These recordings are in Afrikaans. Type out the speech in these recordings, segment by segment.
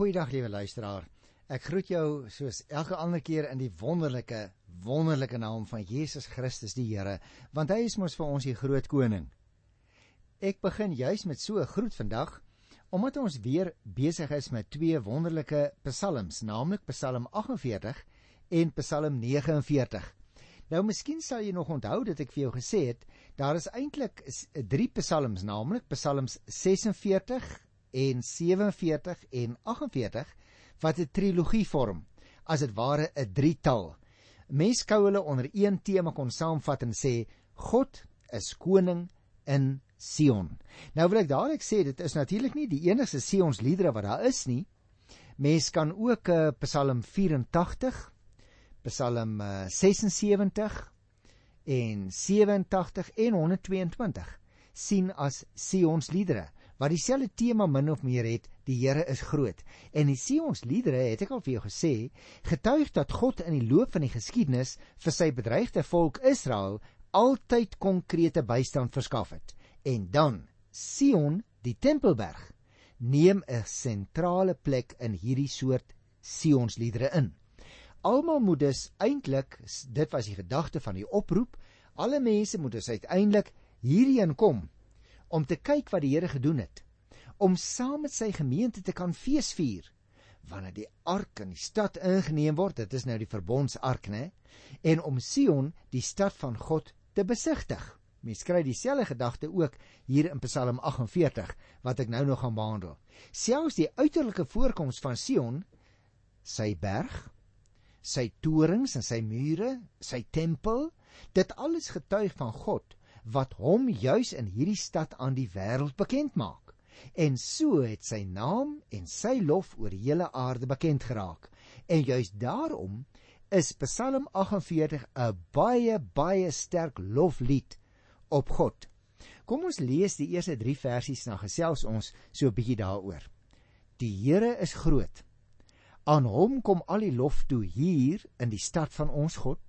Goeiedag liewe luisteraar. Ek groet jou soos elke ander keer in die wonderlike, wonderlike naam van Jesus Christus die Here, want hy is mos vir ons die groot koning. Ek begin juis met so 'n groet vandag omdat ons weer besig is met twee wonderlike psalms, naamlik Psalm 48 en Psalm 49. Nou miskien sal jy nog onthou dat ek vir jou gesê het, daar is eintlik drie psalms, naamlik Psalms 46 en 47 en 48 wat 'n trilogie vorm, as dit ware 'n drietal. Mense skou hulle onder een tema kon saamvat en sê God is koning in Sion. Nou wil ek dadelik sê dit is natuurlik nie die enigste Sions liedere wat daar is nie. Mense kan ook uh, eh, Psalm 84, Psalm uh, 76 en 87 en 122 sien as Sions liedere wat dieselfde tema min of meer het, die Here is groot. En die Sions liedere, het ek al vir jou gesê, getuig dat God in die loop van die geskiedenis vir sy bedreigde volk Israel altyd konkrete bystand verskaf het. En dan Sion, die Tempelberg, neem 'n sentrale plek in hierdie soort Sions liedere in. Almal moet dus eintlik, dit was die gedagte van die oproep, alle mense moet dus uiteindelik hierheen kom om te kyk wat die Here gedoen het, om saam met sy gemeente te kan feesvier wanneer die ark in die stad ingeneem word, dit is nou die verbondsark, né? En om Sion, die stad van God, te besigtig. Mens kry dieselfde gedagte ook hier in Psalm 48 wat ek nou nog gaan behandel. Selfs die uiterlike voorkoms van Sion, sy berg, sy torings en sy mure, sy tempel, dit alles getuig van God wat hom juis in hierdie stad aan die wêreld bekend maak. En so het sy naam en sy lof oor die hele aarde bekend geraak. En juis daarom is Psalm 48 'n baie baie sterk loflied op God. Kom ons lees die eerste 3 versies na gesels ons so 'n bietjie daaroor. Die Here is groot. Aan hom kom al die lof toe hier in die stad van ons God,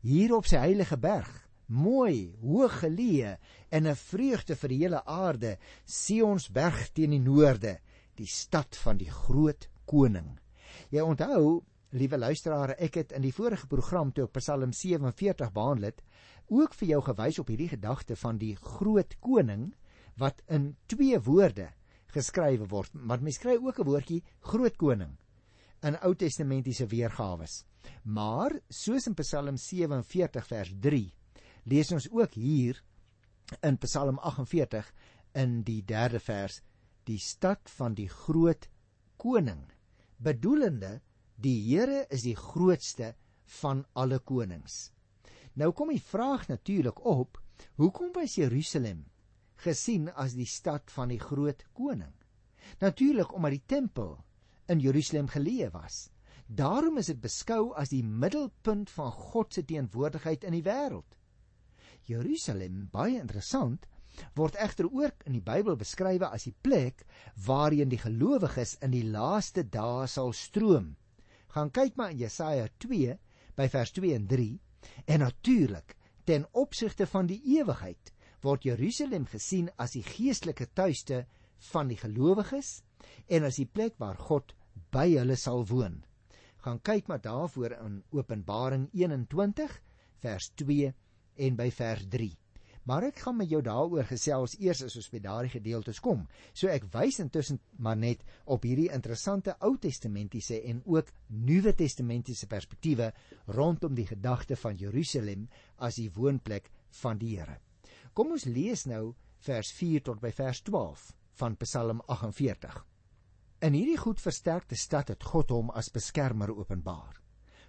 hier op sy heilige berg mooi, hoog geleë en 'n vreugde vir die hele aarde, Sionsberg teen die noorde, die stad van die groot koning. Jy onthou, liewe luisteraars, ek het in die vorige program toe op Psalm 47 behandel het, ook vir jou gewys op hierdie gedagte van die groot koning wat in twee woorde geskrywe word, maar mens kry ook 'n woordjie groot koning in Ou Testamentiese weergawe. Maar soos in Psalm 47 vers lees ons ook hier in Psalm 48 in die 3de vers die stad van die groot koning bedoelende die Here is die grootste van alle konings. Nou kom die vraag natuurlik op, hoekom was Jerusalem gesien as die stad van die groot koning? Natuurlik omdat die tempel in Jerusalem geleë was. Daarom is dit beskou as die middelpunt van God se teenwoordigheid in die wêreld. Jerusalem, baie interessant, word egter ook in die Bybel beskryf as die plek waarheen die gelowiges in die laaste dae sal stroom. Gaan kyk maar in Jesaja 2 by vers 2 en 3 en natuurlik ten opsigte van die ewigheid word Jerusalem gesien as die geestelike tuiste van die gelowiges en as die plek waar God by hulle sal woon. Gaan kyk maar daarvoor in Openbaring 21 vers 2 en by vers 3. Maar ek gaan met jou daaroor gesels eers as ons by daardie gedeeltes kom. So ek wys intussen maar net op hierdie interessante Ou Testamentiese en ook Nuwe Testamentiese perspektiewe rondom die gedagte van Jerusalem as die woonplek van die Here. Kom ons lees nou vers 4 tot by vers 12 van Psalm 48. In hierdie goed versterkte stad het God hom as beskermer openbaar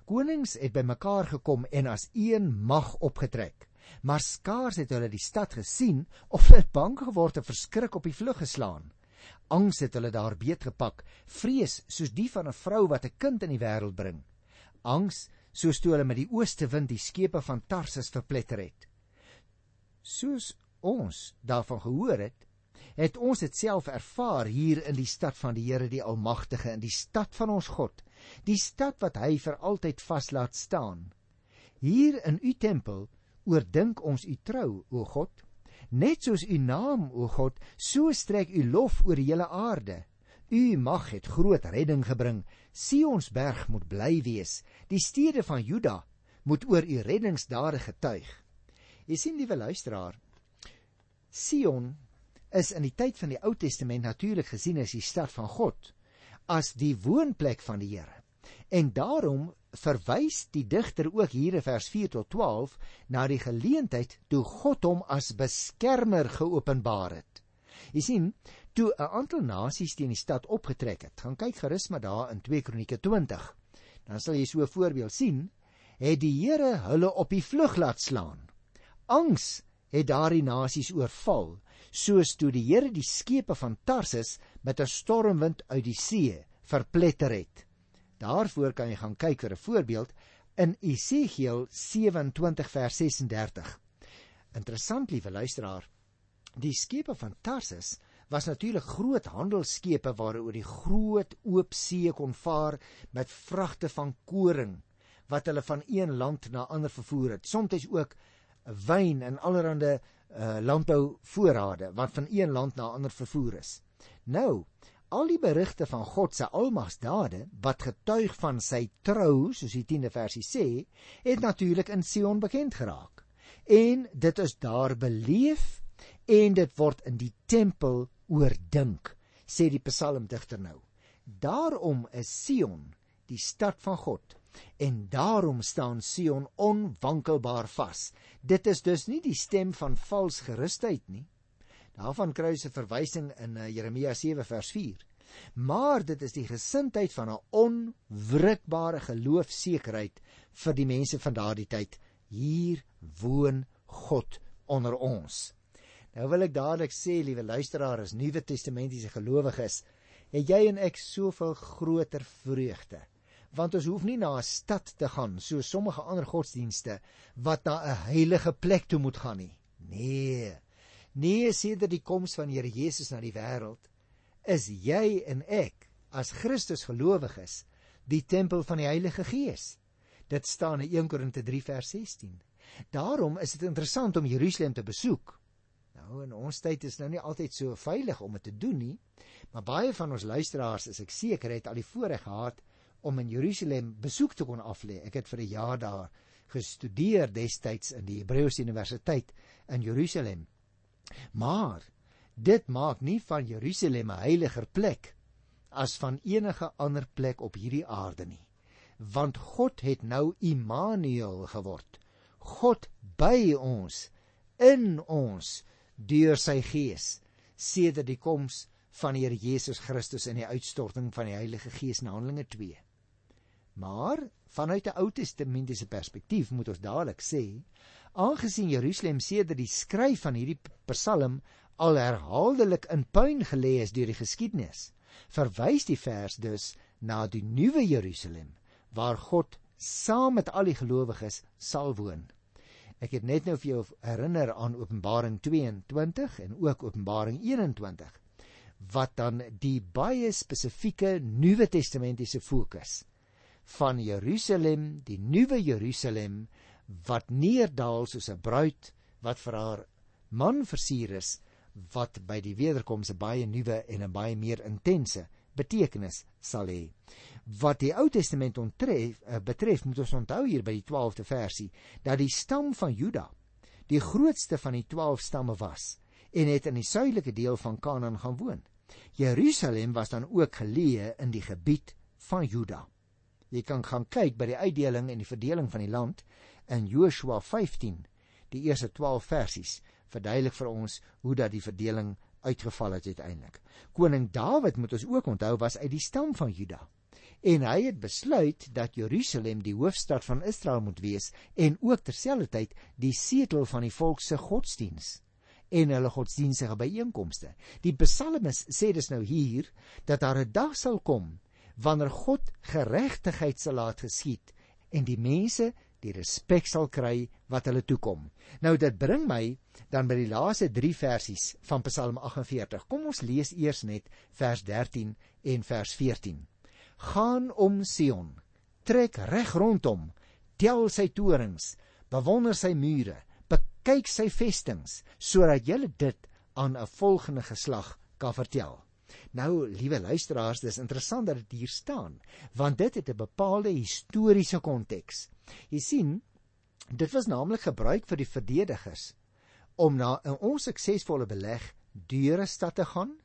konings het bymekaar gekom en as een mag opgetrek. Maar skaars het hulle die stad gesien of hulle bang geword en verskrik op die vlug geslaan. Angs het hulle daar beet gepak, vrees soos die van 'n vrou wat 'n kind in die wêreld bring. Angs soos toe hulle met die ooste wind die skepe van Tarsus verpletter het. Soos ons daarvan gehoor het, het ons dit self ervaar hier in die stad van die Here die Almagtige, in die stad van ons God die stad wat hy vir altyd vaslaat staan. Hier in u tempel oordink ons u trou, o God. Net soos u naam, o God, so strek u lof oor die hele aarde. U mag het groot redding gebring. Sionsberg moet bly wees. Die stede van Juda moet oor u reddingsdade getuig. Jy sien liewe luisteraar, Sion is in die tyd van die Ou Testament natuurlik gesien as die stad van God, as die woonplek van die Here. En daarom verwys die digter ook hier in vers 4 tot 12 na die geleentheid toe God hom as beskermer geopenbaar het. Jy sien, toe 'n aantal nasies teen die stad opgetrek het, gaan kyk gerus maar daar in 2 Kronieke 20. Dan sal jy so 'n voorbeeld sien, het die Here hulle op die vlug laat slaan. Angs het daardie nasies oorval, soos toe die Here die skepe van Tarsis met 'n stormwind uit die see verpletter het. Daarvoor kan jy gaan kyk vir 'n voorbeeld in Esegiel 27 vers 36. Interessant liewe luisteraar. Die skepe van Tarsus was natuurlik groot handelskepe waaroor die groot oop see kon vaar met vragte van koring wat hulle van een land na ander vervoer het. Soms ook wyn en allerlei uh, landbouvoorrade wat van een land na ander vervoer is. Nou, al die berigte van God se almagsdade wat getuig van sy trou, soos die 10de versie sê, het natuurlik in Sion bekend geraak. En dit is daar beleef en dit word in die tempel oordink, sê die psalmdigter nou. Daarom is Sion die stad van God en daarom staan Sion onwankelbaar vas. Dit is dus nie die stem van vals gerusheid nie. Daarvan kry ons 'n verwysing in uh, Jeremia 7 vers 4. Maar dit is die gesindheid van 'n onwrikbare geloofsekerheid vir die mense van daardie tyd. Hier woon God onder ons. Nou wil ek dadelik sê, liewe luisteraar, as Nuwe Testamentiese gelowiges, het jy en ek soveel groter vreugde. Want ons hoef nie na 'n stad te gaan so sommige ander godsdienste wat na 'n heilige plek toe moet gaan nie. Nee, Nee, sedert die koms van Here Jesus na die wêreld, is jy en ek as Christus gelowiges die tempel van die Heilige Gees. Dit staan in 1 Korinte 3 vers 16. Daarom is dit interessant om Jerusalem te besoek. Nou in ons tyd is nou nie altyd so veilig om dit te doen nie, maar baie van ons luisteraars is ek seker het al die voorreg gehad om in Jerusalem besoek te kon aflê. Ek het vir 'n jaar daar gestudeer destyds in die Hebreëse Universiteit in Jerusalem. Maar dit maak nie van Jerusalem 'n heiliger plek as van enige ander plek op hierdie aarde nie. Want God het nou Immanuel geword. God by ons, in ons deur sy Gees sedert die koms van die Here Jesus Christus in die uitstorting van die Heilige Gees in Handelinge 2. Maar vanuit 'n Ou Testamentiese perspektief moet ons dadelik sê aangesien Jerusalem sedert die skryf van hierdie Psalm al herhaaldelik in puin gelê is deur die geskiedenis, verwys die vers dus na die nuwe Jerusalem waar God saam met al die gelowiges sal woon. Ek het net nou vir jou herinner aan Openbaring 22 en ook Openbaring 21 wat dan die baie spesifieke Nuwe Testamentiese fokus van Jerusalem, die nuwe Jerusalem wat neerdal soos 'n bruid wat vir haar man versier is wat by die wederkoms 'n baie nuwe en 'n baie meer intense betekenis sal hê. Wat die Ou Testament ontref uh, betref, moet ons onthou hier by die 12de versie dat die stam van Juda die grootste van die 12 stamme was en het in die suidelike deel van Kanaan gaan woon. Jerusalem was dan ook geleë in die gebied van Juda. Jy kan gaan kyk by die uitdeling en die verdeling van die land in Joshua 15 die eerste 12 versies verduidelik vir ons hoe dat die verdeling uitgeval het uiteindelik. Koning Dawid moet ons ook onthou was uit die stam van Juda. En hy het besluit dat Jerusalem die hoofstad van Israel moet wees en ook terselfdertyd die setel van die volk se godsdiens en hulle godsdienstige byeenkomste. Die psalmis sê dus nou hier dat daar 'n dag sal kom wanneer God geregtigheid sal laat geskied en die mense die respek sal kry wat hulle toekom. Nou dit bring my dan by die laaste 3 versies van Psalm 48. Kom ons lees eers net vers 13 en vers 14. Gaan om Sion, trek reg rondom, tel sy torings, bewonder sy mure, bekyk sy vestings, sodat julle dit aan 'n volgende geslag kan vertel. Nou, liewe luisteraars, dis interessant dat dit hier staan, want dit het 'n bepaalde historiese konteks. Jy sien, dit was naamlik gebruik vir die verdedigers om na 'n onsuksesvolle beleg deur 'n stad te gaan,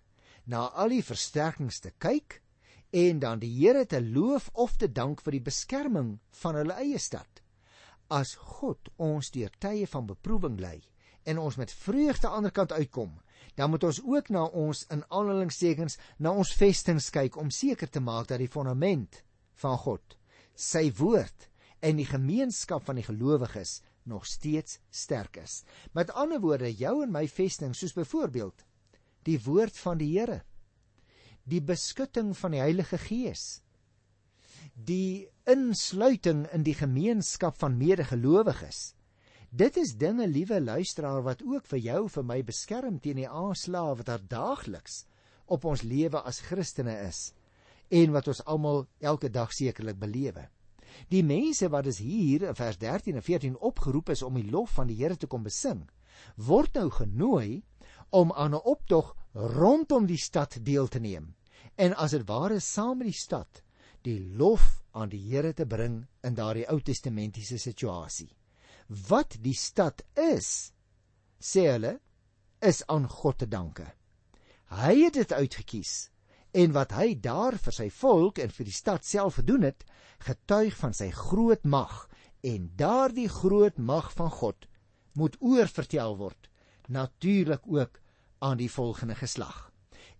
na al die versterkings te kyk en dan die Here te loof of te dank vir die beskerming van hulle eie stad. As God ons deur tye van beproewing lei en ons met vreugde aan die ander kant uitkom, dan moet ons ook na ons in aanhalingstekens na ons vestings kyk om seker te maak dat die fondament van God, sy woord en die gemeenskap van die gelowiges nog steeds sterk is. Met ander woorde, jou en my vesting soos byvoorbeeld die woord van die Here, die beskutting van die Heilige Gees, die insluiting in die gemeenskap van medegelowiges Dit is dinge, liewe luisteraar, wat ook vir jou vir my beskerm teen die aanslae wat daar daagliks op ons lewe as Christene is en wat ons almal elke dag sekerlik belewe. Die mense wat is hier in vers 13 en 14 opgeroep is om die lof van die Here te kom besing, word nou genooi om aan 'n optog rondom die stad deel te neem en as dit ware saam met die stad die lof aan die Here te bring in daardie Ou Testamentiese situasie wat die stad is, sê hulle, is aan God te danke. Hy het dit uitgekies en wat hy daar vir sy volk en vir die stad self gedoen het, getuig van sy groot mag en daardie groot mag van God moet oorvertel word natuurlik ook aan die volgende geslag.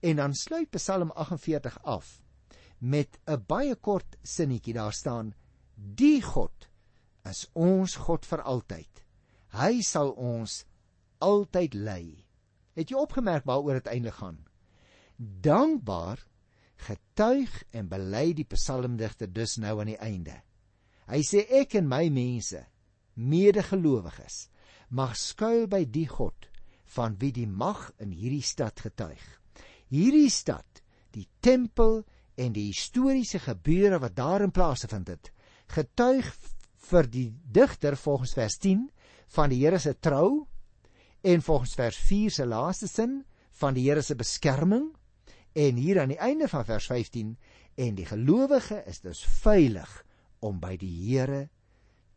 En dan sluit Psalm 48 af met 'n baie kort sinnetjie daar staan: Die God is ons God vir altyd. Hy sal ons altyd lei. Het jy opgemerk waaroor dit eintlik gaan? Dankbaar getuig en bely die psalmdigter dus nou aan die einde. Hy sê ek en my mense, medegelowiges, mag skuil by die God van wie die mag in hierdie stad getuig. Hierdie stad, die tempel en die historiese gebeure wat daarin plaasgevind het, getuig vir die digter volgens vers 10 van die Here se trou en volgens vers 4 se laaste sin van die Here se beskerming en hier aan die einde van vers 15 en die gelowige is dus veilig om by die Here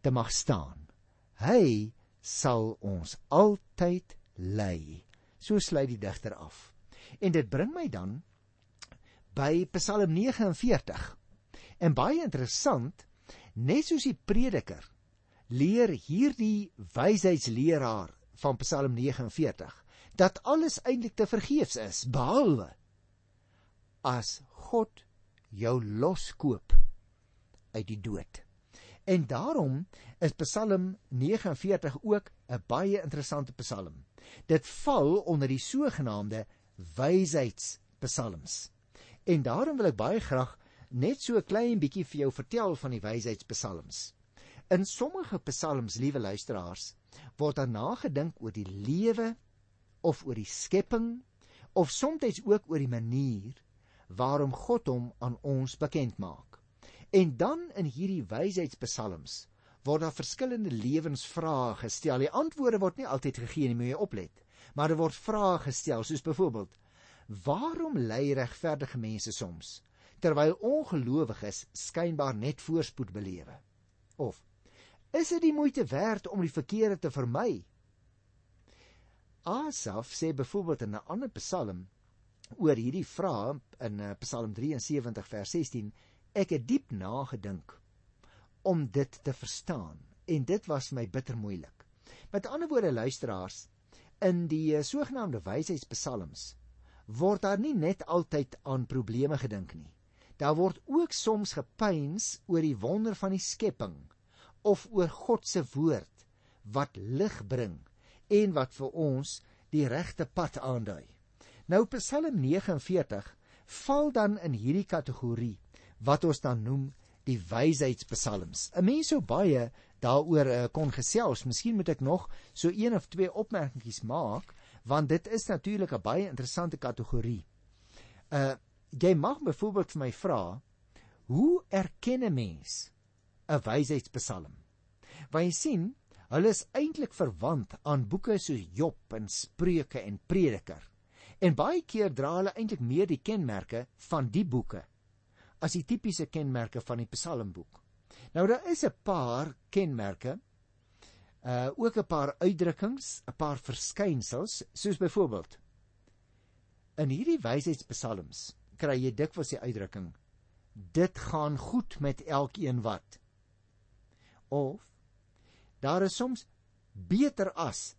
te mag staan. Hy sal ons altyd lei. So sluit die digter af. En dit bring my dan by Psalm 49. En baie interessant, Net soos die prediker leer hierdie wysheidsleraar van Psalm 49 dat alles eintlik te vergeefs is behalwe as God jou loskoop uit die dood. En daarom is Psalm 49 ook 'n baie interessante Psalm. Dit val onder die sogenaamde wysheidspsalms. En daarom wil ek baie graag net so 'n klein bietjie vir jou vertel van die wysheidspsalms. In sommige psalms, liewe luisteraars, word daar nagedink oor die lewe of oor die skepping of soms ook oor die manier waarom God hom aan ons bekend maak. En dan in hierdie wysheidspsalms word daar verskillende lewensvrae gestel. Die antwoorde word nie altyd gegee nie, moet jy oplet. Maar daar word vrae gestel soos byvoorbeeld: Waarom ly regverdige mense soms terwyl ongelowiges skynbaar net voorspoed belewe? Of is dit die moeite werd om die verkeerde te vermy? Asaf sê byvoorbeeld in 'n ander Psalm oor hierdie vraag in eh, Psalm 73 vers 16: Ek het diep nagedink om dit te verstaan en dit was my bitter moeilik. Met ander woorde luisteraars, in die eh, sogenaamde wysheidspsalms word daar nie net altyd aan probleme gedink nie. Daar word ook soms gepeins oor die wonder van die skepping of oor God se woord wat lig bring en wat vir ons die regte pad aandui. Nou Psalm 49 val dan in hierdie kategorie wat ons dan noem die wysheidspsalms. 'n Mens sou baie daaroor uh, kon gesels. Miskien moet ek nog so een of twee opmerkingies maak want dit is natuurlik 'n baie interessante kategorie. Uh jy mag byvoorbeeld vir my vra, hoe erken 'n mens 'n wysheidspsalm? Want jy sien, hulle is eintlik verwant aan boeke soos Job en Spreuke en Prediker. En baie keer dra hulle eintlik meer die kenmerke van die boeke as die tipiese kenmerke van die Psalmboek. Nou daar is 'n paar kenmerke uh ook 'n paar uitdrukkings, 'n paar verskynsels, soos byvoorbeeld in hierdie wysheidspsalms kry jy dikwels die uitdrukking. Dit gaan goed met elkeen wat. Of daar is soms beter as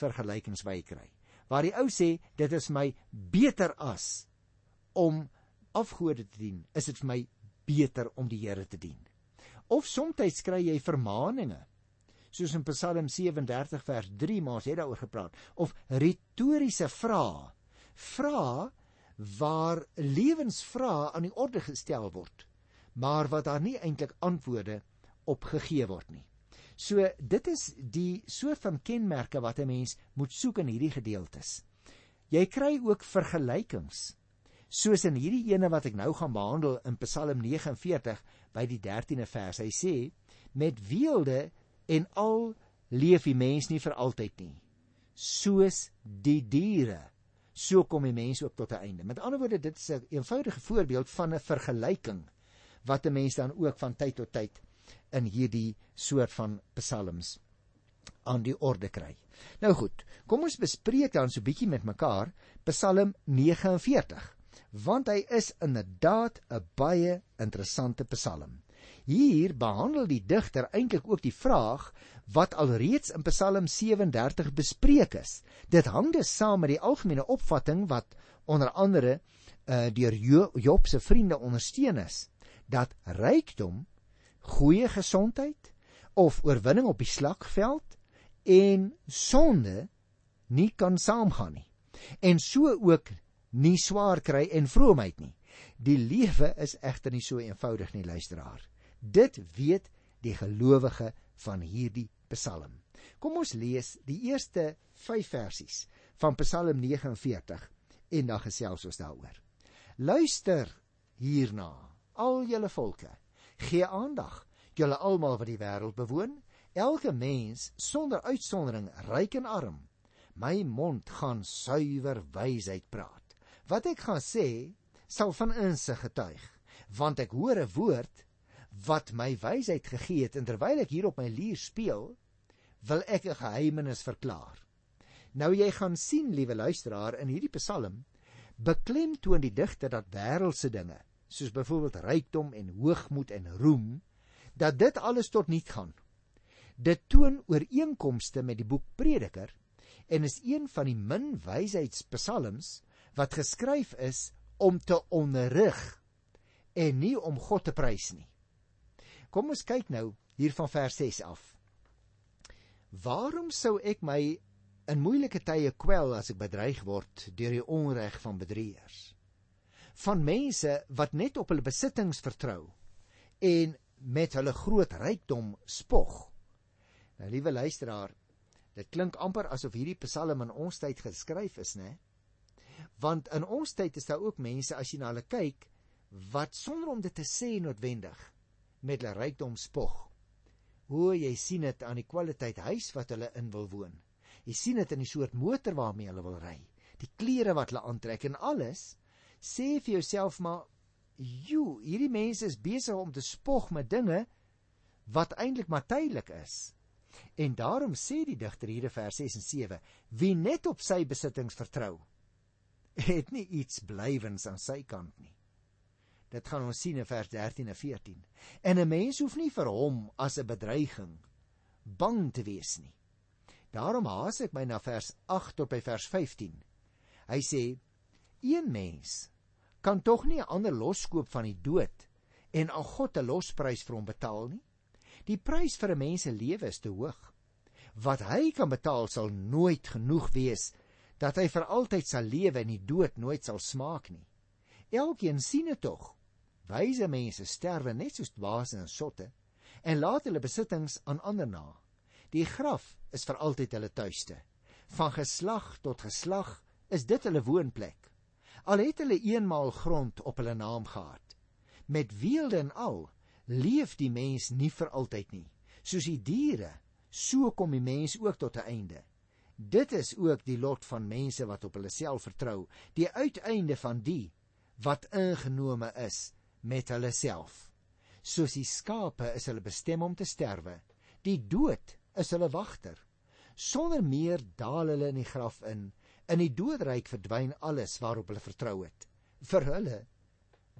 vergelykings jy kry waar die ou sê dit is my beter as om afgode te dien is dit vir my beter om die Here te dien. Of soms kry jy vermaaninge soos in Psalm 37 vers 3 maar ons het daaroor gepraat of retoriese vrae. Vrae waar lewensvrae aan die orde gestel word maar wat daar nie eintlik antwoorde op gegee word nie. So dit is die soort van kenmerke wat 'n mens moet soek in hierdie gedeeltes. Jy kry ook vergelykings soos in hierdie ene wat ek nou gaan behandel in Psalm 49 by die 13de vers. Hy sê met weelde en al leef die mens nie vir altyd nie soos die diere so kom die mens ook tot 'n einde. Met ander woorde dit is 'n eenvoudige voorbeeld van 'n vergelyking wat 'n mens dan ook van tyd tot tyd in hierdie soort van psalms aan die orde kry. Nou goed kom ons bespreek dan so 'n bietjie met mekaar Psalm 49 want hy is inderdaad 'n baie interessante psalm Hier behandel die digter eintlik ook die vraag wat alreeds in Psalm 37 bespreek is. Dit hang dus saam met die algemene opvatting wat onder andere uh, deur Job se vriende ondersteun is dat rykdom, goeie gesondheid of oorwinning op die slagveld en sonde nie kan saamgaan nie. En so ook nie swaar kry en vroomheid nie. Die lewe is egter nie so eenvoudig nie, luisteraar. Dit weet die gelowige van hierdie Psalm. Kom ons lees die eerste 5 versies van Psalm 49 en dan gesels ons daaroor. Luister hierna, al julle volke. Gee aandag, julle almal wat die wêreld bewoon, elke mens sonder uitsondering, ryk en arm. My mond gaan suiwer wysheid praat. Wat ek gaan sê, sal van insig getuig, want ek hoor 'n woord wat my wysheid gegee het en terwyl ek hier op my lier speel, wil ek 'n geheimenis verklaar. Nou jy gaan sien, liewe luisteraar, in hierdie Psalm beklemtoon die digter dat wêreldse dinge, soos byvoorbeeld rykdom en hoogmoed en roem, dat dit alles tot niet gaan. Dit toon ooreenkomste met die boek Prediker en is een van die min wysheidspsalms wat geskryf is om te onderrig en nie om God te prys nie. Kom ons kyk nou hier van vers 6 af. Waarom sou ek my in moeilike tye kwel as ek bedreig word deur die onreg van bedrieërs? Van mense wat net op hulle besittings vertrou en met hulle groot rykdom spog. Nou liewe luisteraar, dit klink amper asof hierdie Psalm in ons tyd geskryf is, né? Want in ons tyd is daar ook mense as jy na hulle kyk wat sonder om dit te sê noodwendig met hulle rykdom spog. Hoe jy sien dit aan die kwaliteit huis wat hulle in wil woon. Jy sien dit in die soort motor waarmee hulle wil ry, die klere wat hulle aantrek en alles. Sê vir jouself maar, "Jo, hierdie mense is besig om te spog met dinge wat eintlik maar tydelik is." En daarom sê die digter hier in vers 6 en 7: "Wie net op sy besittings vertrou, het nie iets blywends aan sy kant nie." Dit gaan ons sien in vers 13 en 14. En 'n mens hoef nie vir hom as 'n bedreiging bang te wees nie. Daarom haas ek my na vers 8 tot by vers 15. Hy sê: "Een mens kan tog nie 'n ander loskoop van die dood en aan God 'n losprys vir hom betaal nie. Die prys vir 'n mens se lewe is te hoog. Wat hy kan betaal sal nooit genoeg wees dat hy vir altyd sal lewe en die dood nooit sal smaak nie. Elkeen sien dit tog." Wyse mense sterwe net soos dwaase en sotte en laat hulle besittings aan ander na. Die graf is vir altyd hulle tuiste. Van geslag tot geslag is dit hulle woonplek. Al het hulle eenmaal grond op hulle naam gehad. Met weelde en al leef die mens nie vir altyd nie. Soos die diere, so kom die mens ook tot 'n einde. Dit is ook die lot van mense wat op hulle self vertrou, die uiteinde van die wat ingenome is met hulle self. Soos die skape is hulle bestem om te sterwe. Die dood is hulle wagter. Sonder meer daal hulle in die graf in. In die doodryk verdwyn alles waarop hulle vertrou het. Vir hulle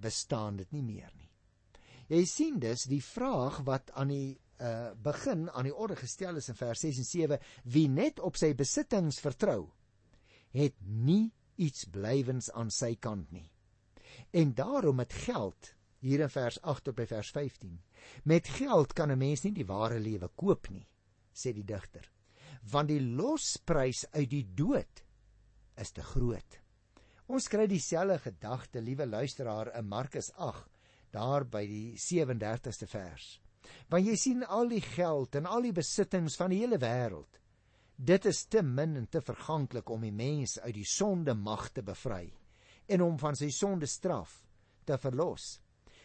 bestaan dit nie meer nie. Jy sien dus die vraag wat aan die uh begin aan die orde gestel is in vers 6 en 7 wie net op sy besittings vertrou het nie iets blywends aan sy kant nie en daarom met geld hier in vers 8 tot by vers 15 met geld kan 'n mens nie die ware lewe koop nie sê die digter want die losprys uit die dood is te groot ons kry dieselfde gedagte liewe luisteraar in Markus 8 daar by die 37ste vers Want jy sien al die geld en al die besittings van die hele wêreld. Dit is te min en te verganklik om die mens uit die sonde mag te bevry en om van sy sonde straf te verlos.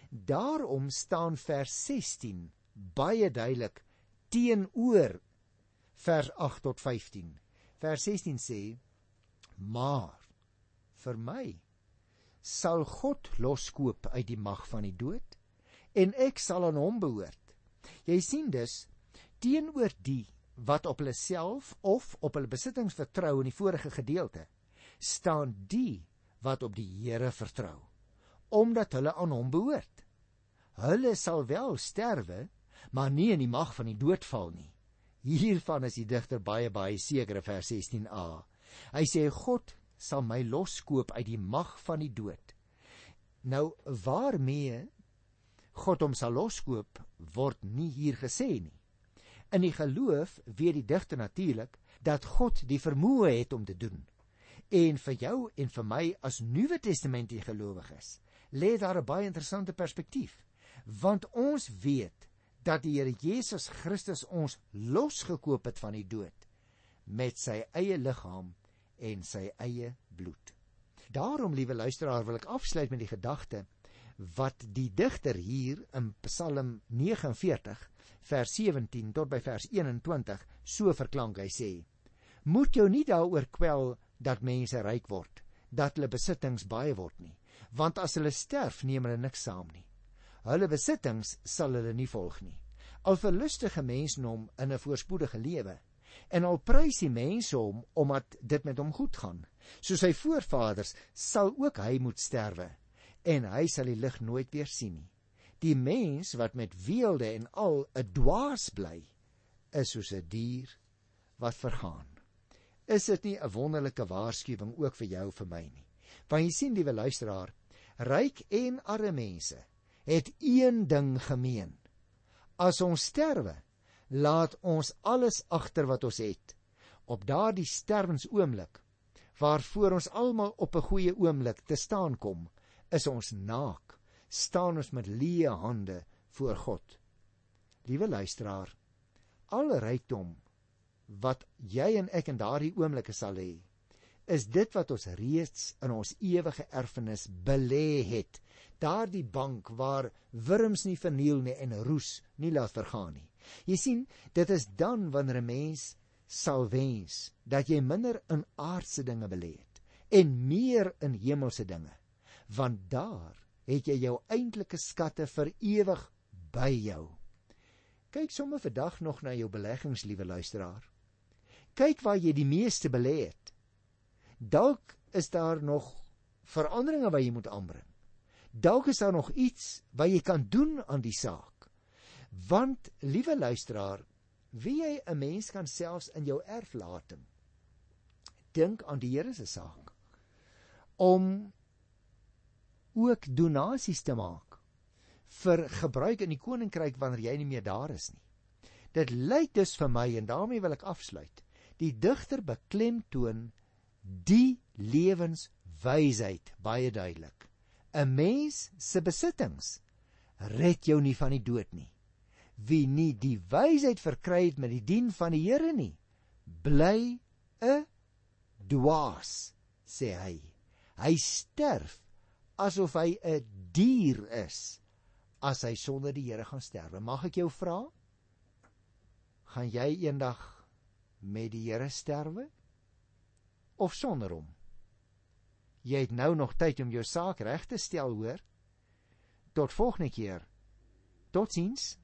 Daarom staan vers 16 baie duidelik teenoor vers 8 tot 15. Vers 16 sê: "Maar vir my sal God loskoop uit die mag van die dood en ek sal aan hom behoort." Jy sien dus teenoor die wat op hulle self of op hulle besittings vertrou in die vorige gedeelte staan die wat op die Here vertrou omdat hulle aan hom behoort. Hulle sal wel sterwe, maar nie in die mag van die dood val nie. Hiervan is die digter baie baie seker in vers 16a. Hy sê God sal my loskoop uit die mag van die dood. Nou waarmee God hom sal loskoop word nie hier gesê nie. In die geloof weet die digter natuurlik dat God die vermoë het om te doen. En vir jou en vir my as Nuwe Testamentiese gelowiges lê daar 'n baie interessante perspektief, want ons weet dat die Here Jesus Christus ons losgekoop het van die dood met sy eie liggaam en sy eie bloed. Daarom, liewe luisteraar, wil ek afsluit met die gedagte wat die digter hier in Psalm 49 vers 17 tot by vers 21 so verklank hy sê moet jou nie daaroor kwel dat mense ryk word dat hulle besittings baie word nie want as hulle sterf neem hulle niks saam nie hulle besittings sal hulle nie volg nie al verlustige mense hom in 'n voorspoedige lewe en al prys die mense hom omdat dit met hom goed gaan soos sy voorvaders sal ook hy moet sterwe en hy sal die lig nooit weer sien nie. Die mens wat met weelde en al 'n dwaas bly, is soos 'n dier wat vergaan. Is dit nie 'n wonderlike waarskuwing ook vir jou vir my nie? Want jy sien, liewe luisteraar, ryk en arme mense het een ding gemeen. As ons sterwe, laat ons alles agter wat ons het. Op daardie sterwensoomblik waarvoor ons almal op 'n goeie oomblik te staan kom, is ons naak, staan ons met leë hande voor God. Liewe luisteraar, alle rykdom wat jy en ek in daardie oomblikke sal hê, is dit wat ons reeds in ons ewige erfenis belê het. Daardie bank waar wurms nie verniel nie en roes nie laat vergaan nie. Jy sien, dit is dan wanneer 'n mens sal wens dat jy minder in aardse dinge belê het en meer in hemelse dinge want daar het jy jou eintlike skatte vir ewig by jou. Kyk sommer vandag nog na jou beleggings, liewe luisteraar. Kyk waar jy die meeste belê het. Dalk is daar nog veranderinge wat jy moet aanbring. Dalk is daar nog iets wat jy kan doen aan die saak. Want liewe luisteraar, wie jy 'n mens kan selfs in jou erflating dink aan die Here se saak om ook donasies te maak vir gebruik in die koninkryk wanneer jy nie meer daar is nie. Dit lyk dus vir my en daarmee wil ek afsluit. Die digter beklemtoon die lewenswysheid baie duidelik. 'n Mens se besittings red jou nie van die dood nie. Wie nie die wysheid verkry het met die dien van die Here nie, bly 'n dwaas, sê hy. Hy sterf asof hy 'n dier is as hy sonder die Here gaan sterwe. Mag ek jou vra? Gaan jy eendag met die Here sterwe? of sonder hom. Jy het nou nog tyd om jou saak reg te stel, hoor. Tot volgende keer. Totsiens.